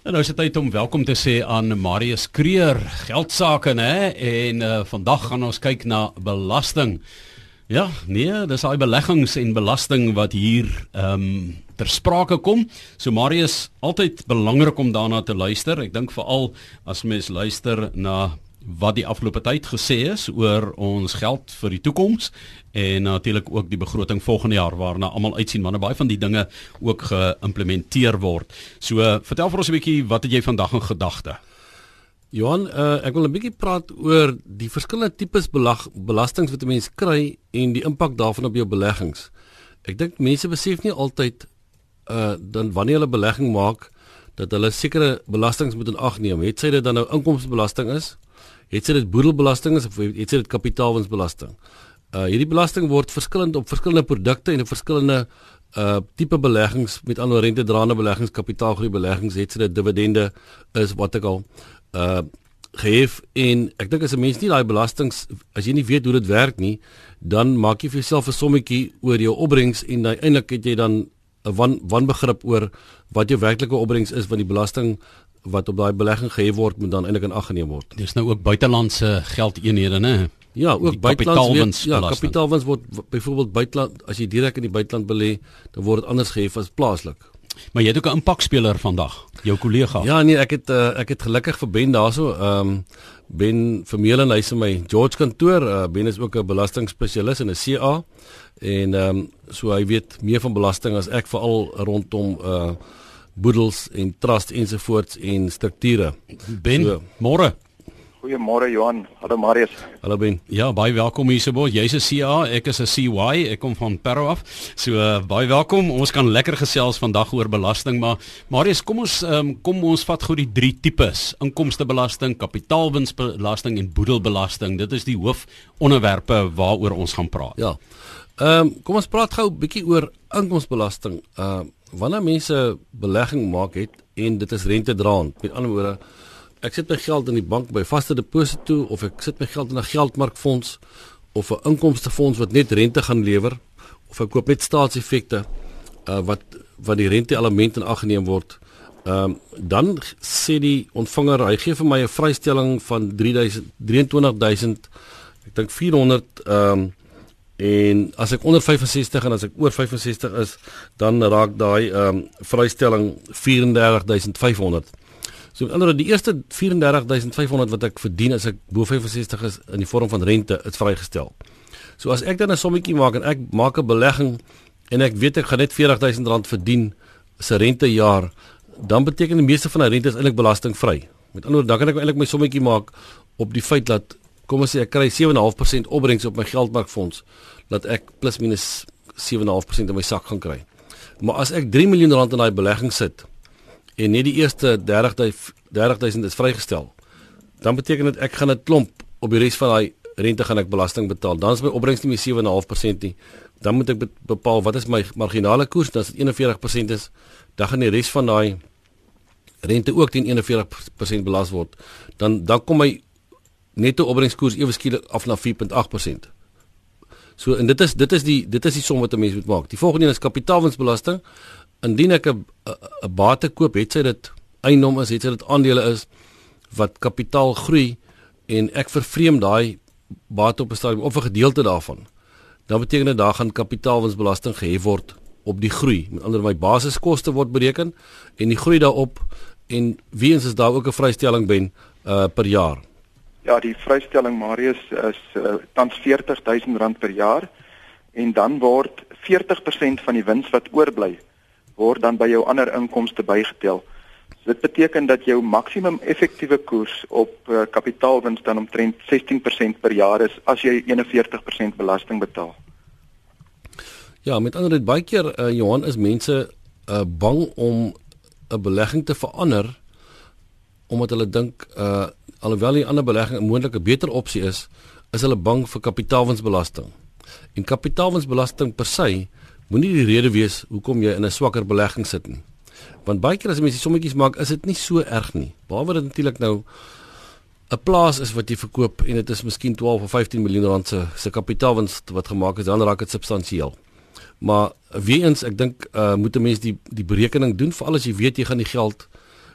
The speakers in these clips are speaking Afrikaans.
En nou is dit tyd om welkom te sê aan Marius Kreer, geldsaake nê, en uh, vandag gaan ons kyk na belasting. Ja, nee, dis daai beleggings en belasting wat hier ehm um, ter sprake kom. So Marius, altyd belangrik om daarna te luister. Ek dink veral as mens luister na wat die afgelope tyd gesê is oor ons geld vir die toekoms en natuurlik ook die begroting volgende jaar waarna almal uitsien wanneer baie van die dinge ook geïmplementeer word. So vertel vir ons 'n bietjie wat het jy vandag in gedagte? Johan, uh, ek wil 'n bietjie praat oor die verskillende tipes belag, belastings wat 'n mens kry en die impak daarvan op jou beleggings. Ek dink mense besef nie altyd uh dan wanneer hulle belegging maak dat hulle sekere belastings moet in ag neem. Het sy dit dan nou inkomstebelasting is het sy dit boedelbelasting of het sy dit kapitaalwinsbelasting. Uh hierdie belasting word verskillend op verskillende produkte en op verskillende uh tipe beleggings met ander rente draande beleggings, kapitaalgroei beleggings, het sy dit dividende is wat ek al uh gehef en ek dink as 'n mens nie daai belastings as jy nie weet hoe dit werk nie, dan maak jy vir jouself 'n sommetjie oor jou opbrengs en uiteindelik het jy dan 'n wan wanbegrip oor wat jou werklike opbrengs is van die belasting wat op daai belegging gehef word moet dan eintlik in ag geneem word. Dis nou ook buitelandse geldeenhede, né? Ja, ook buitelandse ja, kapitaalwins word byvoorbeeld buiteland as jy direk in die buiteland belê, dan word dit anders gehef as plaaslik. Maar jy het ook 'n impakspeler vandag, jou kollega. Ja, nee, ek het uh, ek het gelukkig vir Ben daarso, ehm um, Ben Vermeulen hy's in my George kantoor. Uh, ben is ook 'n belastingspesialis in 'n CA en ehm um, so hy weet meer van belasting as ek veral rondom uh boedels en trust ensovoorts en strukture. Ben, so, môre. Goeiemôre Johan. Hallo Marius. Hallo Ben. Ja, baie welkom hier so bo. Jy's 'n CA, ek is 'n CY. Ek kom van Parow af. So uh, baie welkom. Ons kan lekker gesels vandag oor belasting, maar Marius, kom ons um, kom ons vat gou die drie tipes: inkomstebelasting, kapitaalwinsbelasting en boedelbelasting. Dit is die hoofonderwerpe waaroor ons gaan praat. Ja. Ehm um, kom ons praat gou 'n bietjie oor inkomstebelasting. Ehm uh, wanneer mense belegging maak het en dit is rente draand. Met ander woorde, ek sit my geld in die bank by vaste deposito of ek sit my geld in 'n geldmarkfonds of 'n inkomstefonds wat net rente gaan lewer of ek koop net staatseffekte uh, wat wat die rente element in ag geneem word. Ehm um, dan sê die ontvanger, hy gee vir my 'n vrystelling van 3000 23000 ek dink 400 ehm um, En as ek onder 65 en as ek oor 65 is, dan raak daai ehm um, vrystelling 34500. So met ander woorde, die eerste 34500 wat ek verdien as ek bo 65 is in die vorm van rente, is vrygestel. So as ek dan 'n sommetjie maak en ek maak 'n belegging en ek weet ek gaan net R40000 verdien se rentejaar, dan beteken die meeste van die rente is eintlik belastingvry. Met ander woorde, dan kan ek eintlik my sommetjie maak op die feit dat kom ons sê ek kry 7.5% opbrengs op my geldmarkfonds dat ek plus minus 7.5% in my sak gaan kry. Maar as ek 3 miljoen rand in daai belegging sit en net die eerste 30 30000 is vrygestel, dan beteken dit ek gaan 'n klomp op die res van daai rente gaan ek belasting betaal. Dan is my opbrengs nie meer 7.5% nie. Dan moet ek bepaal wat is my marginale koers, dan as dit 41% is, dan gaan die res van daai rente ook teen 41% belas word. Dan dan kom my netto opbrengskoers ewe skielik af na 4.8%. So en dit is dit is die dit is die som wat 'n mens moet maak. Die volgende een is kapitaalwinsbelasting. Indien ek 'n 'n bate koop, het sy dit eiendom is, het sy dit aandele is wat kapitaal groei en ek vervreem daai bate op 'n stadium of 'n gedeelte daarvan. Dan beteken dit daar gaan kapitaalwinsbelasting gehef word op die groei. Met ander woorde, my basiskoste word bereken en die groei daarop en wiens is daar ook 'n vrystelling ben uh per jaar. Ja, die vrystelling Marius is uh, tans R40000 per jaar en dan word 40% van die wins wat oorbly word dan by jou ander inkomste bygetel. So dit beteken dat jou maksimum effektiewe koers op uh, kapitaalwins dan omtrent 16% per jaar is as jy 41% belasting betaal. Ja, met ander woorde baie keer uh, Johan is mense uh, bang om 'n belegging te verander omdat hulle dink uh alhoewel die ander belegging 'n moontlike beter opsie is, is hulle bang vir kapitaalwinsbelasting. En kapitaalwinsbelasting per se moenie die rede wees hoekom jy in 'n swakker belegging sit nie. Want baie keer as mense sommetjies maak, is dit nie so erg nie. Behalwe dit natuurlik nou 'n plaas is wat jy verkoop en dit is miskien 12 of 15 miljoen rand se se kapitaalwins wat gemaak is, dan raak dit substansieel. Maar weer eens, ek dink uh moet 'n mens die die berekening doen vir alles jy weet jy gaan die geld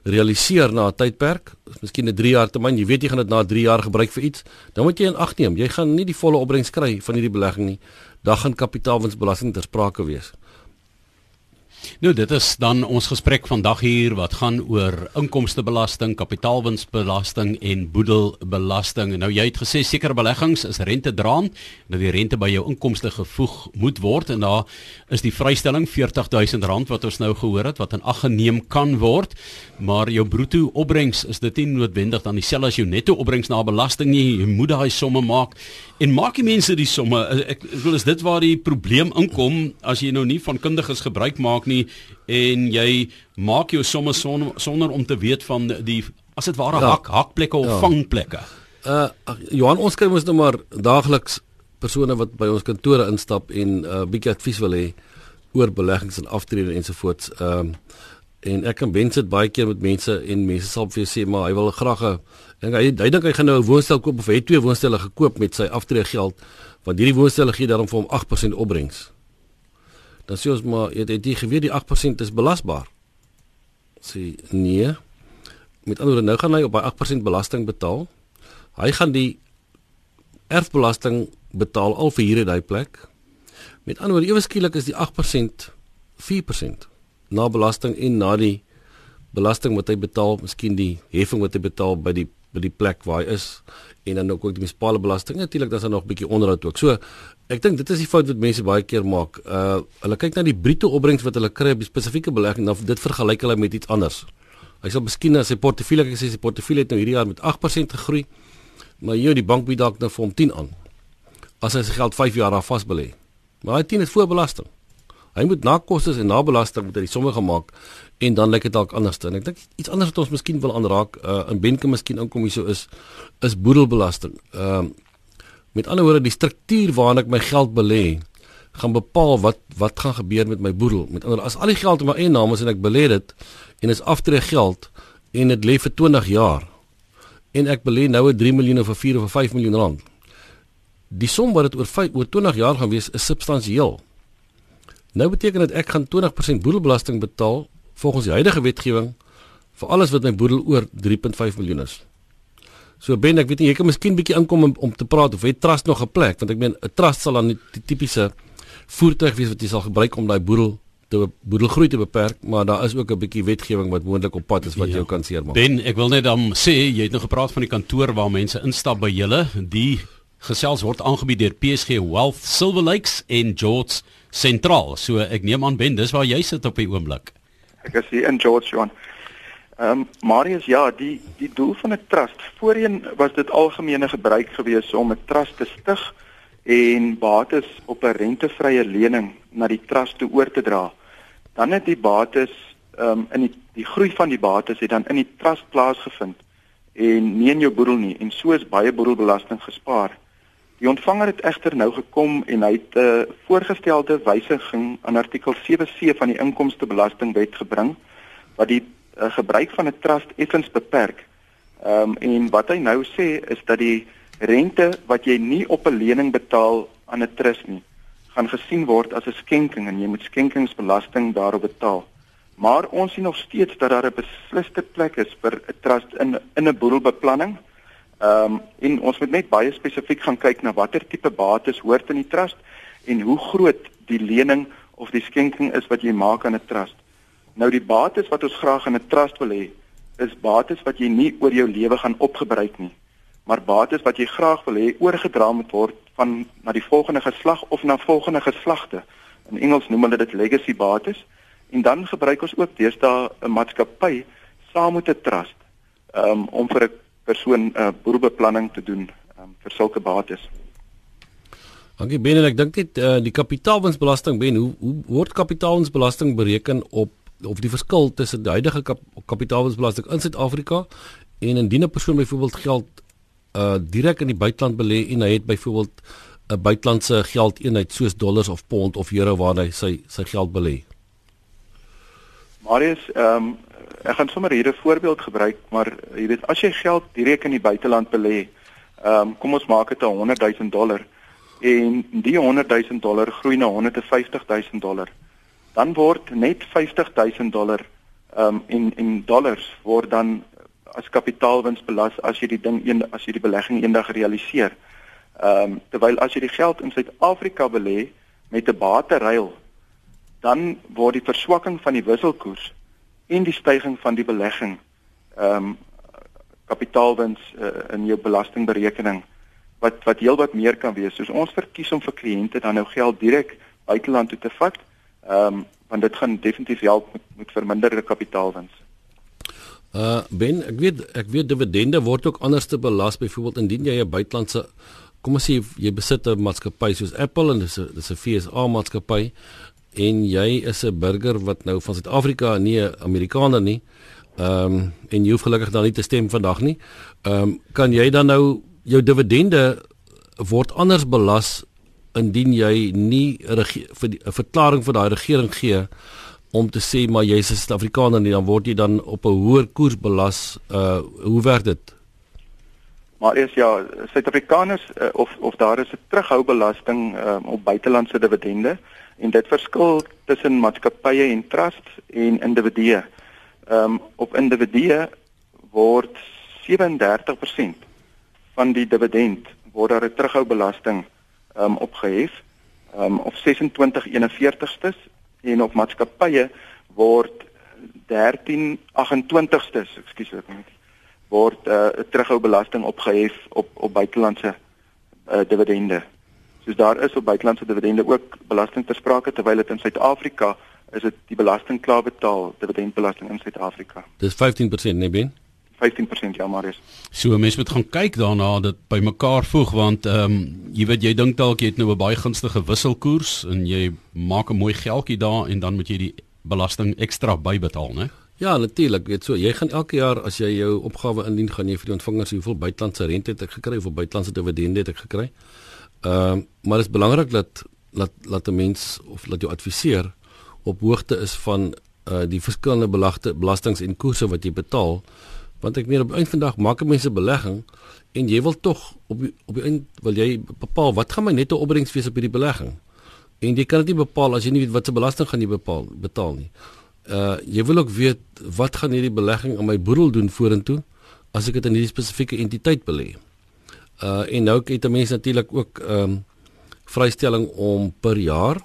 realiseer na 'n tydperk, miskien 'n 3 jaar termyn, jy weet jy gaan dit na 3 jaar gebruik vir iets, dan moet jy in ag neem, jy gaan nie die volle opbrengs kry van hierdie belegging nie. Dan gaan kapitaalwinsbelasting ter sprake wees. Nou dit is dan ons gesprek vandag hier wat gaan oor inkomstebelasting, kapitaalwinsbelasting en boedelbelasting. Nou jy het gesê sekere beleggings is rentedraand, dat die rente by jou inkomste gevoeg moet word en daar is die vrystelling R40000 wat ons nou gehoor het wat in ag geneem kan word, maar jou bruto opbrengs is dit nie noodwendig dan dieselfde as jou netto opbrengs na belasting nie. Jy moet daai somme maak en maak die mense die somme. Ek, ek wil is dit waar die probleem inkom as jy nou nie van kundiges gebruik maak nie en jy maak jou somme son, sonder om te weet van die as dit ware ja. hak hakplekke of ja. vangplekke. Uh Johan ons kry mos nou maar daagliks persone wat by ons kantore instap en 'n uh, bietjie advies wil hê oor beleggings en aftrede ensovoorts. Ehm uh, en ek kan wens dit baie keer met mense en mense sal vir jou sê maar hy wil graag 'n dink hy hy dink hy gaan nou 'n woonstel koop of hy het twee woonstelle gekoop met sy aftrede geld want hierdie woonstelle gee daarom vir hom 8% opbrengs dan sê ons maar jy het jy geweet die 8% is belasbaar. Sê nee. Met ander woorde nou gaan hy op by 8% belasting betaal. Hy gaan die erfbelasting betaal al vir hierdie daai plek. Met ander woorde ewe skielik is die 8% 4% na belasting en na die belasting wat hy betaal, miskien die heffing wat hy betaal by die by die plek waar hy is en dan ook die munisipale belasting natuurlik dan is daar nog 'n bietjie onderhoud ook. So ek dink dit is die fout wat mense baie keer maak. Uh hulle kyk na die bruto opbrengs wat hulle kry op 'n spesifieke belegging dan dit vergelyk hulle met iets anders. Hy sal miskien as sy portefeulje ek sê sy portefeulje het nou hierdie jaar met 8% gegroei, maar jy die bank bied dalk nou vir hom 10 aan. As hy sy geld 5 jaar af vasbelê. Maar hy 10 is voor belasting. Hy moet na kostes en na belasting moet hy die somme gemaak en dan lyk dit dalk anders dan. Ek dink iets anders wat ons miskien wil aanraak uh, in Benke miskien inkom hierso is is boedelbelasting. Ehm uh, met ander woorde die struktuur waarin ek my geld belê gaan bepaal wat wat gaan gebeur met my boedel. Met ander as al die geld in my eie naam is en ek belê dit en is aftree geld en dit lê vir 20 jaar en ek belê nou 'n 3 miljoen of 'n 4 of 'n 5 miljoen rand. Die som wat dit oor 5 oor 20 jaar gaan wees is substansieel. Nou beteken dit ek gaan 20% boedelbelasting betaal volgens die huidige wetgewing vir alles wat my boedel oor 3.5 miljoen is. So ben ek weet nie jy kan miskien bietjie inkom om, om te praat of het trust nog 'n plek want ek meen 'n trust sal dan die tipiese voertuig wees wat jy sal gebruik om daai boedel te boedelgroei te beperk, maar daar is ook 'n bietjie wetgewing wat moontlik op pad is wat ja. jou kan seermaak. Ben, ek wil net dan sê jy het nou gepraat van die kantoor waar mense instap by julle, die gesels word aangebied deur PSG Wealth Silver Lakes en George Sentraal. So ek neem aan Ben, dis waar jy sit op die oomblik. Ek is hier in George John. Ehm um, Marius ja, die die doel van 'n trust. Voorheen was dit algemene gebruik gewees om 'n trust te stig en bates op 'n rentevrye lening na die trust toe oor te dra. Dan het die bates ehm um, in die die groei van die bates het dan in die trust plaasgevind en nie in jou boedel nie en so is baie boedelbelasting gespaar. Die ontvanger het egter nou gekom en hy het 'n uh, voorgestelde wysiging aan artikel 7C van die inkomstebelastingwet gebring wat die uh, gebruik van 'n trust effens beperk. Ehm um, en wat hy nou sê is dat die rente wat jy nie op 'n lening betaal aan 'n trust nie, gaan gesien word as 'n skenking en jy moet skenkingsbelasting daarop betaal. Maar ons sien nog steeds dat daar 'n besliste plek is vir 'n trust in in 'n boedelbeplanning. Ehm um, en ons moet net baie spesifiek gaan kyk na watter tipe bates hoort in die trust en hoe groot die lening of die skenking is wat jy maak aan 'n trust. Nou die bates wat ons graag in 'n trust wil hê, is bates wat jy nie oor jou lewe gaan opgebruik nie, maar bates wat jy graag wil hê oorgedra moet word van na die volgende geslag of na volgende geslagte. In Engels noem hulle dit legacy bates en dan gebruik ons ook deesdae 'n maatskappy saam met 'n trust um, om vir 'n persoon 'n uh, boerbeplanning te doen um, vir sulke bates. Dankie Ben en ek dink net uh, die kapitaalwinsbelasting Ben hoe, hoe word kapitaalwinsbelasting bereken op of die verskil tussen die huidige kap, kapitaalwinsbelasting in Suid-Afrika en indien 'n persoon byvoorbeeld geld uh direk in die buiteland belê en hy het byvoorbeeld 'n buitelandse geldeenheid soos dollars of pond of euro waar hy sy sy geld belê. Marius, ehm um, ek gaan sommer hier 'n voorbeeld gebruik, maar jy weet as jy geld direk in die buiteland belê, ehm um, kom ons maak dit 'n 100 000 dollar en die 100 000 dollar groei na 150 000 dollar. Dan word net 50 000 dollar Ehm um, en en dollars word dan as kapitaalwins belas as jy die ding een as jy die belegging eendag realiseer. Ehm um, terwyl as jy die geld in Suid-Afrika belê met 'n bateruil, dan word die verswakking van die wisselkoers en die stygings van die belegging ehm um, kapitaalwins uh, in jou belastingberekening wat wat heelwat meer kan wees. Soos ons verkies om vir kliënte dan nou geld direk buiteland toe te vat, ehm um, want dit gaan definitief help met met verminderde kapitaalwins. Uh ben ek weet ek weet dividende word ook anders te belas byvoorbeeld indien jy 'n buitelandse kom ons sê jy besit 'n maatskappy soos Apple en dis 'n dis 'n FSA maatskappy en jy is 'n burger wat nou van Suid-Afrika nie 'n Amerikaner nie. Ehm um, en jy hoef gelukkig dan nie te stem vandag nie. Ehm um, kan jy dan nou jou dividende word anders belas indien jy nie 'n verklaring vir daai regering gee om te sê maar jy's 'n Suid-Afrikaner nie dan word jy dan op 'n hoër koers belas. Uh hoe werk dit? Maar eers ja, Suid-Afrikaners uh, of of daar is 'n terughoubelasting uh, op buitelandse dividende en dit verskil tussen maatskappye en trusts en individue. Ehm um, op individue word 37% van die dividend word daar 'n terughoubelasting um, opgehef um, op 26 41stes en op maatskappye word 13 28stes, ekskuus ek moet word 'n uh, terughoubelasting opgehef op op buitelandse uh, dividende. Soos daar is op buitelandse dividende ook belasting ter sprake terwyl dit in Suid-Afrika is dit die belasting klaar betaal, dividendbelasting in Suid-Afrika. Dis 15% nee ben. 15% ja Marius. So mense moet gaan kyk daarna dat by mekaar voeg want ehm um, jy weet jy dink dalk jy het nou 'n baie gunstige wisselkoers en jy maak 'n mooi geldjie daar en dan moet jy die belasting ekstra bybetaal, né? Ja, natuurlik. Weet so, jy gaan elke jaar as jy jou opgawe indien, gaan jy vir die ontvangers hoeveel buitelandse rente het ek gekry of buitelandse dividende het ek gekry. Ehm uh, maar dit is belangrik dat laat laat 'n mens of laat jou adviseer op hoogte is van uh die verskillende belagte belastings en koerse wat jy betaal want ek meen op eind van dag maak mense belegging en jy wil tog op op die eind wil jy bepaal wat gaan my netto opbrengs wees op hierdie belegging? En jy kan dit nie bepaal as jy nie weet wat se belasting gaan jy bepaal betaal nie. Uh jy wil ook weet wat gaan hierdie belegging aan my boedel doen vorentoe as ek dit in hierdie spesifieke entiteit belê? Uh en nou het mense natuurlik ook ehm um, vrystelling om per jaar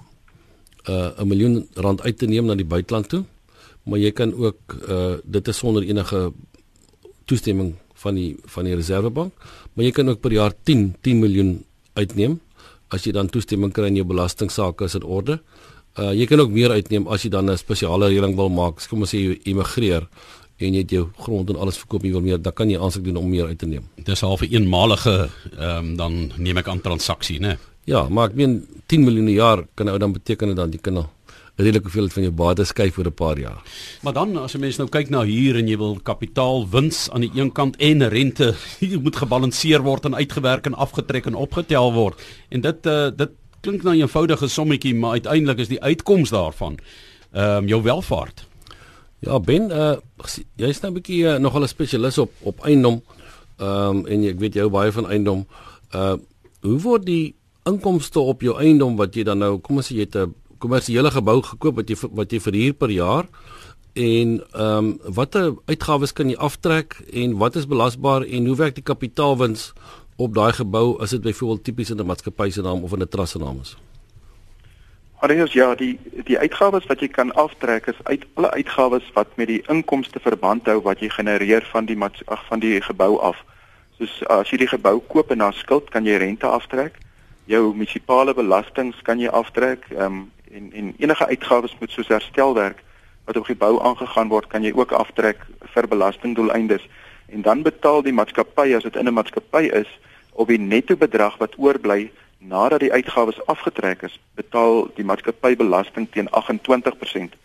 uh 'n miljoen rand uit te neem na die buiteland toe. Maar jy kan ook uh dit is sonder enige toestemming van die van die reservebank, maar jy kan ook per jaar 10 10 miljoen uitneem as jy dan toestemming kry in jou belastingsaake is in orde. Uh jy kan ook meer uitneem as jy dan 'n spesiale reëling wil maak. Kom ons sê jy immigreer en jy het jou grond en alles verkoop jy wil meer, dan kan jy aansoek doen om meer uit te neem. Dis half 'n eenmalige ehm um, dan neem ek aan transaksie, né? Ja, maar ek meen 10 miljoen per jaar kan nou dan beteken dat jy kan redelik veel van jou bates skuif vir 'n paar jaar. Maar dan as 'n mens nou kyk na hier en jy wil kapitaal wins aan die een kant en rente, dit moet gebalanseer word en uitgewerk en afgetrek en opgetel word. En dit uh, dit klink nou 'n eenvoudige sommetjie, maar uiteindelik is die uitkoms daarvan ehm um, jou welvaart. Ja, Ben, uh, jy's nou 'n bietjie uh, nogal 'n spesialis op op eiendom. Ehm um, en ek weet jy hou baie van eiendom. Uh hoe word die inkomste op jou eiendom wat jy dan nou, kom ons sê jy het 'n kommersiële gebou gekoop wat jy wat jy verhuur per jaar en ehm um, watter uitgawes kan jy aftrek en wat is belasbaar en hoe werk die kapitaalwins op daai gebou as dit byvoorbeeld tipies in 'n maatskappy se naam of in 'n trust se naam is? Arius ja, die die uitgawes wat jy kan aftrek is uit alle uitgawes wat met die inkomste verband hou wat jy genereer van die ag van die gebou af. Soos as jy die gebou koop en na skuld kan jy rente aftrek. Jou munisipale belastings kan jy aftrek, ehm um, en en enige uitgawes moet soos herstelwerk wat op gebou aangegaan word, kan jy ook aftrek vir belastingdoeleindes. En dan betaal die maatskappy as dit in 'n maatskappy is op die netto bedrag wat oorbly nadat die uitgawes afgetrek is, betaal die maatskappy belasting teen 28%.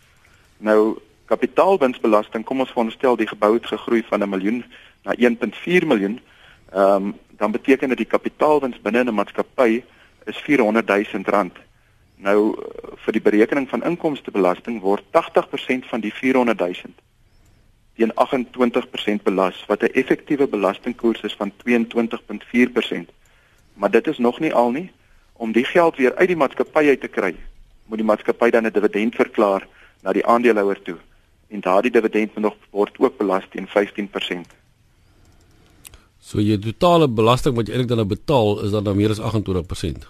Nou kapitaalwinsbelasting, kom ons veronderstel die gebou het gegroei van 'n miljoen na 1.4 miljoen, ehm um, dan beteken dit die kapitaalwins binne 'n maatskappy is 400 000 rand. Nou vir die berekening van inkomstebelasting word 80% van die 400 000 teen 28% belas wat 'n effektiewe belastingkoers is van 22.4%. Maar dit is nog nie al nie om die geld weer uit die maatskappy uit te kry. Moet die maatskappy dan 'n dividend verklaar na die aandeelhouer toe. en daardie dividend moet nog word ook belas teen 15%. So jy totale belasting wat jy eintlik dan nou betaal is dan nou meer as 28%.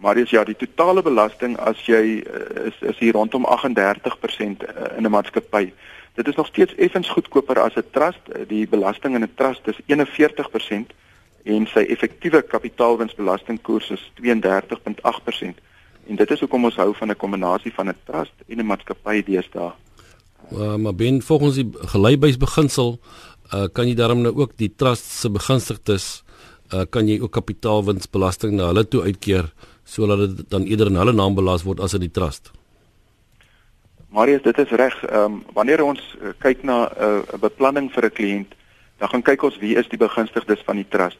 Maar dis ja, die totale belasting as jy uh, is is hier rondom 38% uh, in 'n maatskappy. Dit is nog steeds effens goedkoper as 'n trust. Die belasting in 'n trust is 41% en sy effektiewe kapitaalwinsbelastingkoers is 32.8%. En dit is hoekom ons hou van 'n kombinasie van 'n trust en 'n maatskappy deesdae. Uh, maar ben volgens die gelykbybeginsel uh, kan jy daarom nou ook die trust se begunstigdes uh, kan jy ook kapitaalwinsbelasting na hulle toe uitkeer sodat dit dan eerder in hulle naam belas word as in die trust. Marius, dit is reg. Ehm um, wanneer ons uh, kyk na 'n uh, beplanning vir 'n kliënt, dan gaan kyk ons wie is die begunstigdes van die trust.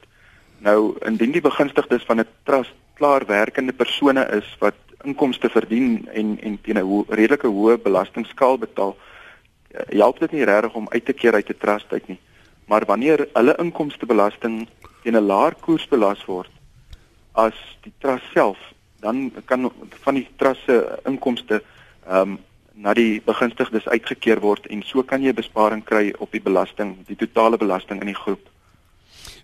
Nou, indien die begunstigdes van 'n trust klaar werkende persone is wat inkomste verdien en en teen 'n ho redelike hoë belastingskaal betaal, uh, help dit nie regtig om uit te keer uit 'n trust uit nie. Maar wanneer hulle inkomstebelasting teen 'n laer koers belas word as die trust self, dan kan van die trust se inkomste ehm um, na die begunstigdes uitgekeer word en so kan jy besparing kry op die belasting, die totale belasting in die groep.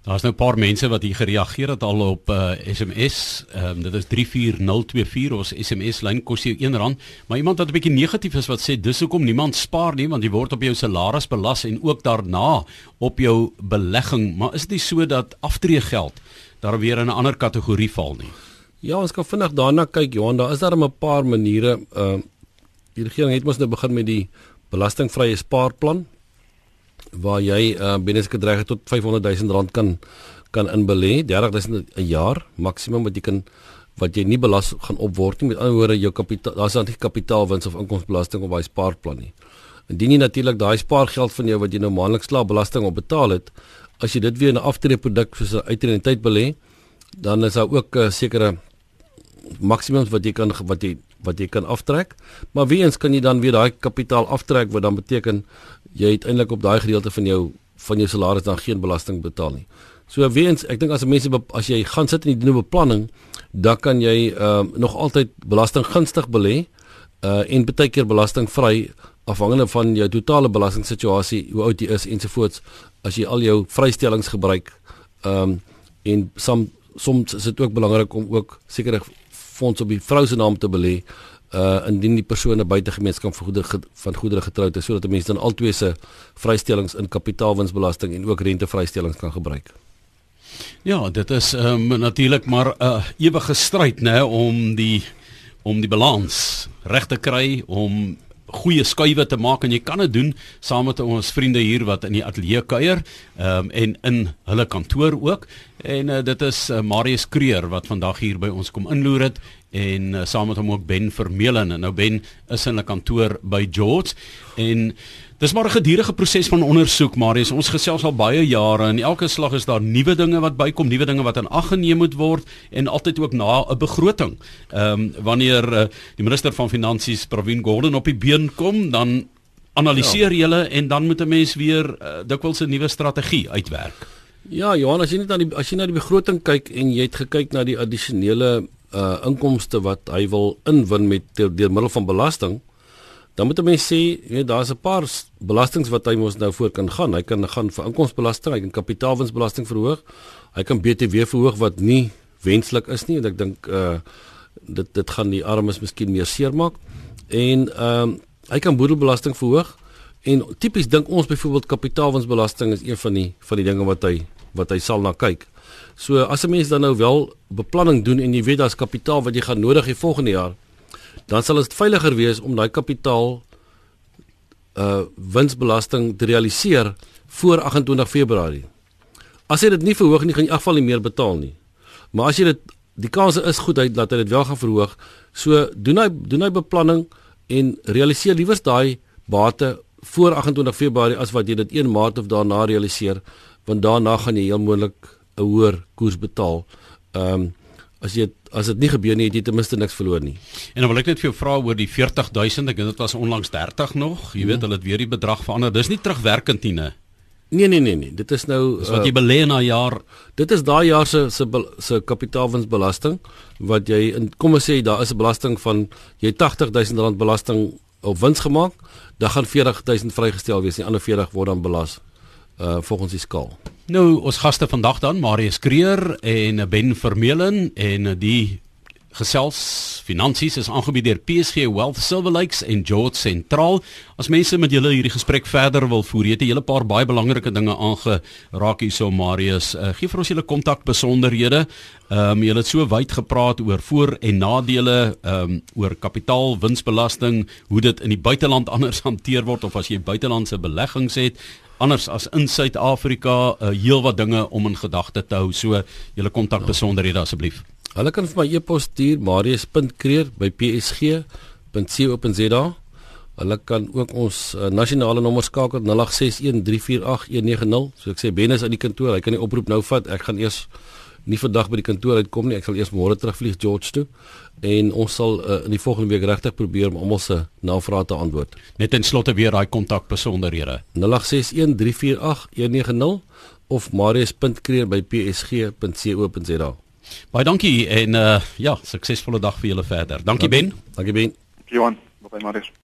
Daar's nou 'n paar mense wat hier gereageer het al op uh, SMS. Ehm um, dit is 34024 ons SMS lyn kos jou R1, maar iemand wat 'n bietjie negatief is wat sê dis hoekom niemand spaar nie want jy word op jou salaris belas en ook daarna op jou belegging, maar is dit nie so dat aftreegeld daar weer in 'n ander kategorie val nie? Ja, ons kan vinnig daarna kyk Johan, daar is daar 'n paar maniere ehm uh, die regering het mos nou begin met die belastingvrye spaarplan waar jy uh, binne 'n gedreig tot 500 000 rand kan kan inbelê 30 000 'n jaar maksimum wat jy kan wat jy nie belas gaan opword nie. Met ander woorde jou kapitaal daar's dan nie kapitaalwins of inkomstebelasting op daai spaarplan nie. Indien jy natuurlik daai spaargeld van jou wat jy nou maandeliks klaar belasting op betaal het as jy dit weer in 'n aftreeproduk soos 'n uitreniteit belê dan is daar ook 'n uh, sekere maksimums wat jy kan wat jy wat jy kan aftrek. Maar wie eens kan jy dan weer daai kapitaal aftrek wat dan beteken jy het eintlik op daai gedeelte van jou van jou salaris dan geen belasting betaal nie. So wie eens ek dink as mense as jy gaan sit in die nuwe beplanning, dan kan jy ehm uh, nog altyd belasting gunstig belê uh en baie keer belastingvry afhangende van jou totale belastingssituasie, hoe oud jy is ensovoorts as jy al jou vrystellings gebruik. Ehm um, en som soms is dit ook belangrik om ook sekere fonds op die vrou se naam te belê uh indien die persone buite gemeenskap van goedere van goedere getroud is sodat mense dan albei se vrystellings in kapitaalwinsbelasting en ook rentevrystellings kan gebruik. Ja, dit is um, natuurlik maar 'n uh, ewige stryd nê om die om die balans reg te kry om goeie skuwe te maak en jy kan dit doen saam met ons vriende hier wat in die ateljee kuier um, en in hulle kantoor ook. En uh, dit is uh, Marius Kreer wat vandag hier by ons kom inloer het en uh, saam met hom ook Ben Vermeulen. En nou Ben is in 'n kantoor by George en Dis maar 'n gedurende proses van ondersoek, Marius. Ons gesels al baie jare en elke slag is daar nuwe dinge wat bykom, nuwe dinge wat in ag geneem moet word en altyd ook na 'n begroting. Ehm um, wanneer uh, die minister van finansies Pravin Gordhan op die been kom, dan analiseer ja. hulle en dan moet 'n mens weer uh, dikwels 'n nuwe strategie uitwerk. Ja, Johan, as jy net aan die as jy na die begroting kyk en jy het gekyk na die addisionele uh inkomste wat hy wil inwin met deur middel van belasting, dan moet 'n mens sê, jy weet daar's 'n paar belastings wat hy mos nou voor kan gaan. Hy kan gaan vir inkomstebelasting, hy kan kapitaalwinsbelasting verhoog. Hy kan BTW verhoog wat nie wenslik is nie en ek dink uh dit dit gaan die armes miskien meer seermaak. En ehm uh, hy kan boedelbelasting verhoog en tipies dink ons byvoorbeeld kapitaalwinsbelasting is een van die van die dinge wat hy wat hy sal na kyk. So as 'n mens dan nou wel beplanning doen en jy weet daar's kapitaal wat jy gaan nodig hê volgende jaar, dan sal dit veiliger wees om daai kapitaal uh winsbelasting te realiseer voor 28 Februarie. As jy dit nie verhoog nie, gaan jy in geval nie meer betaal nie. Maar as jy dit die kans is goed hy dat hy dit wel gaan verhoog. So doen hy doen hy beplanning en realiseer liewers daai bate voor 28 Februarie as wat jy dit 1 Maart of daarna realiseer, want daarna gaan jy heel moontlik 'n hoër koers betaal. Ehm um, as jy as dit nie gebeur nie, het jy ten minste niks verloor nie. En dan wil ek net vir jou vra oor die 40000, ek dink dit was onlangs 30 nog. Jy weet, hmm. hulle het weer die bedrag verander. Dis nie terugwerkend nie, né? Nee nee nee nee, dit is nou dis wat jy uh, belê na jaar. Dit is daai jaar se se se kapitaalwinsbelasting wat jy in kom ons sê daar is 'n belasting van jy 80000 rand belasting op wins gemaak, dan gaan 40000 vrygestel wees. Die ander 40 word dan belas uh volgens die skaal. Nou ons gaste vandag dan Marius Kreer en Ben Vermeulen en die gesels finansies is aangebied deur PSG Wealth Silver Lakes en George Sentraal. As mense met julle hierdie gesprek verder wil voer, het jy 'n paar baie belangrike dinge aangeraak hierso Marius. Uh, gee vir ons julle kontak besonderhede. Ehm um, julle het so wyd gepraat oor voor- en nadele, ehm um, oor kapitaalwinsbelasting, hoe dit in die buiteland anders hanteer word of as jy buitelandse beleggings het anders as in Suid-Afrika, uh, heelwat dinge om in gedagte te hou. So julle kontak besonderhede asseblief. Hulle kan vir my e-pos stuur marius.kreer@psg.co.za. Hulle kan ook ons uh, nasionale nommer skakel 0861348190. So ek sê Ben is in die kantoor, hy kan die oproep nou vat. Ek gaan eers nie vandag by die kantoor uitkom nie. Ek sal eers môre terugvlieg George toe en ons sal uh, in die volgende week regtig probeer om almal se navrae te antwoord. Net ten slotte weer daai kontak besonderhede. 0861348190 of marius.kreer@psg.co.za. Baie dankie en uh ja, suksesvolle dag vir julle verder. Dankie Ben. Dankie Ben. Johan, bye Marius.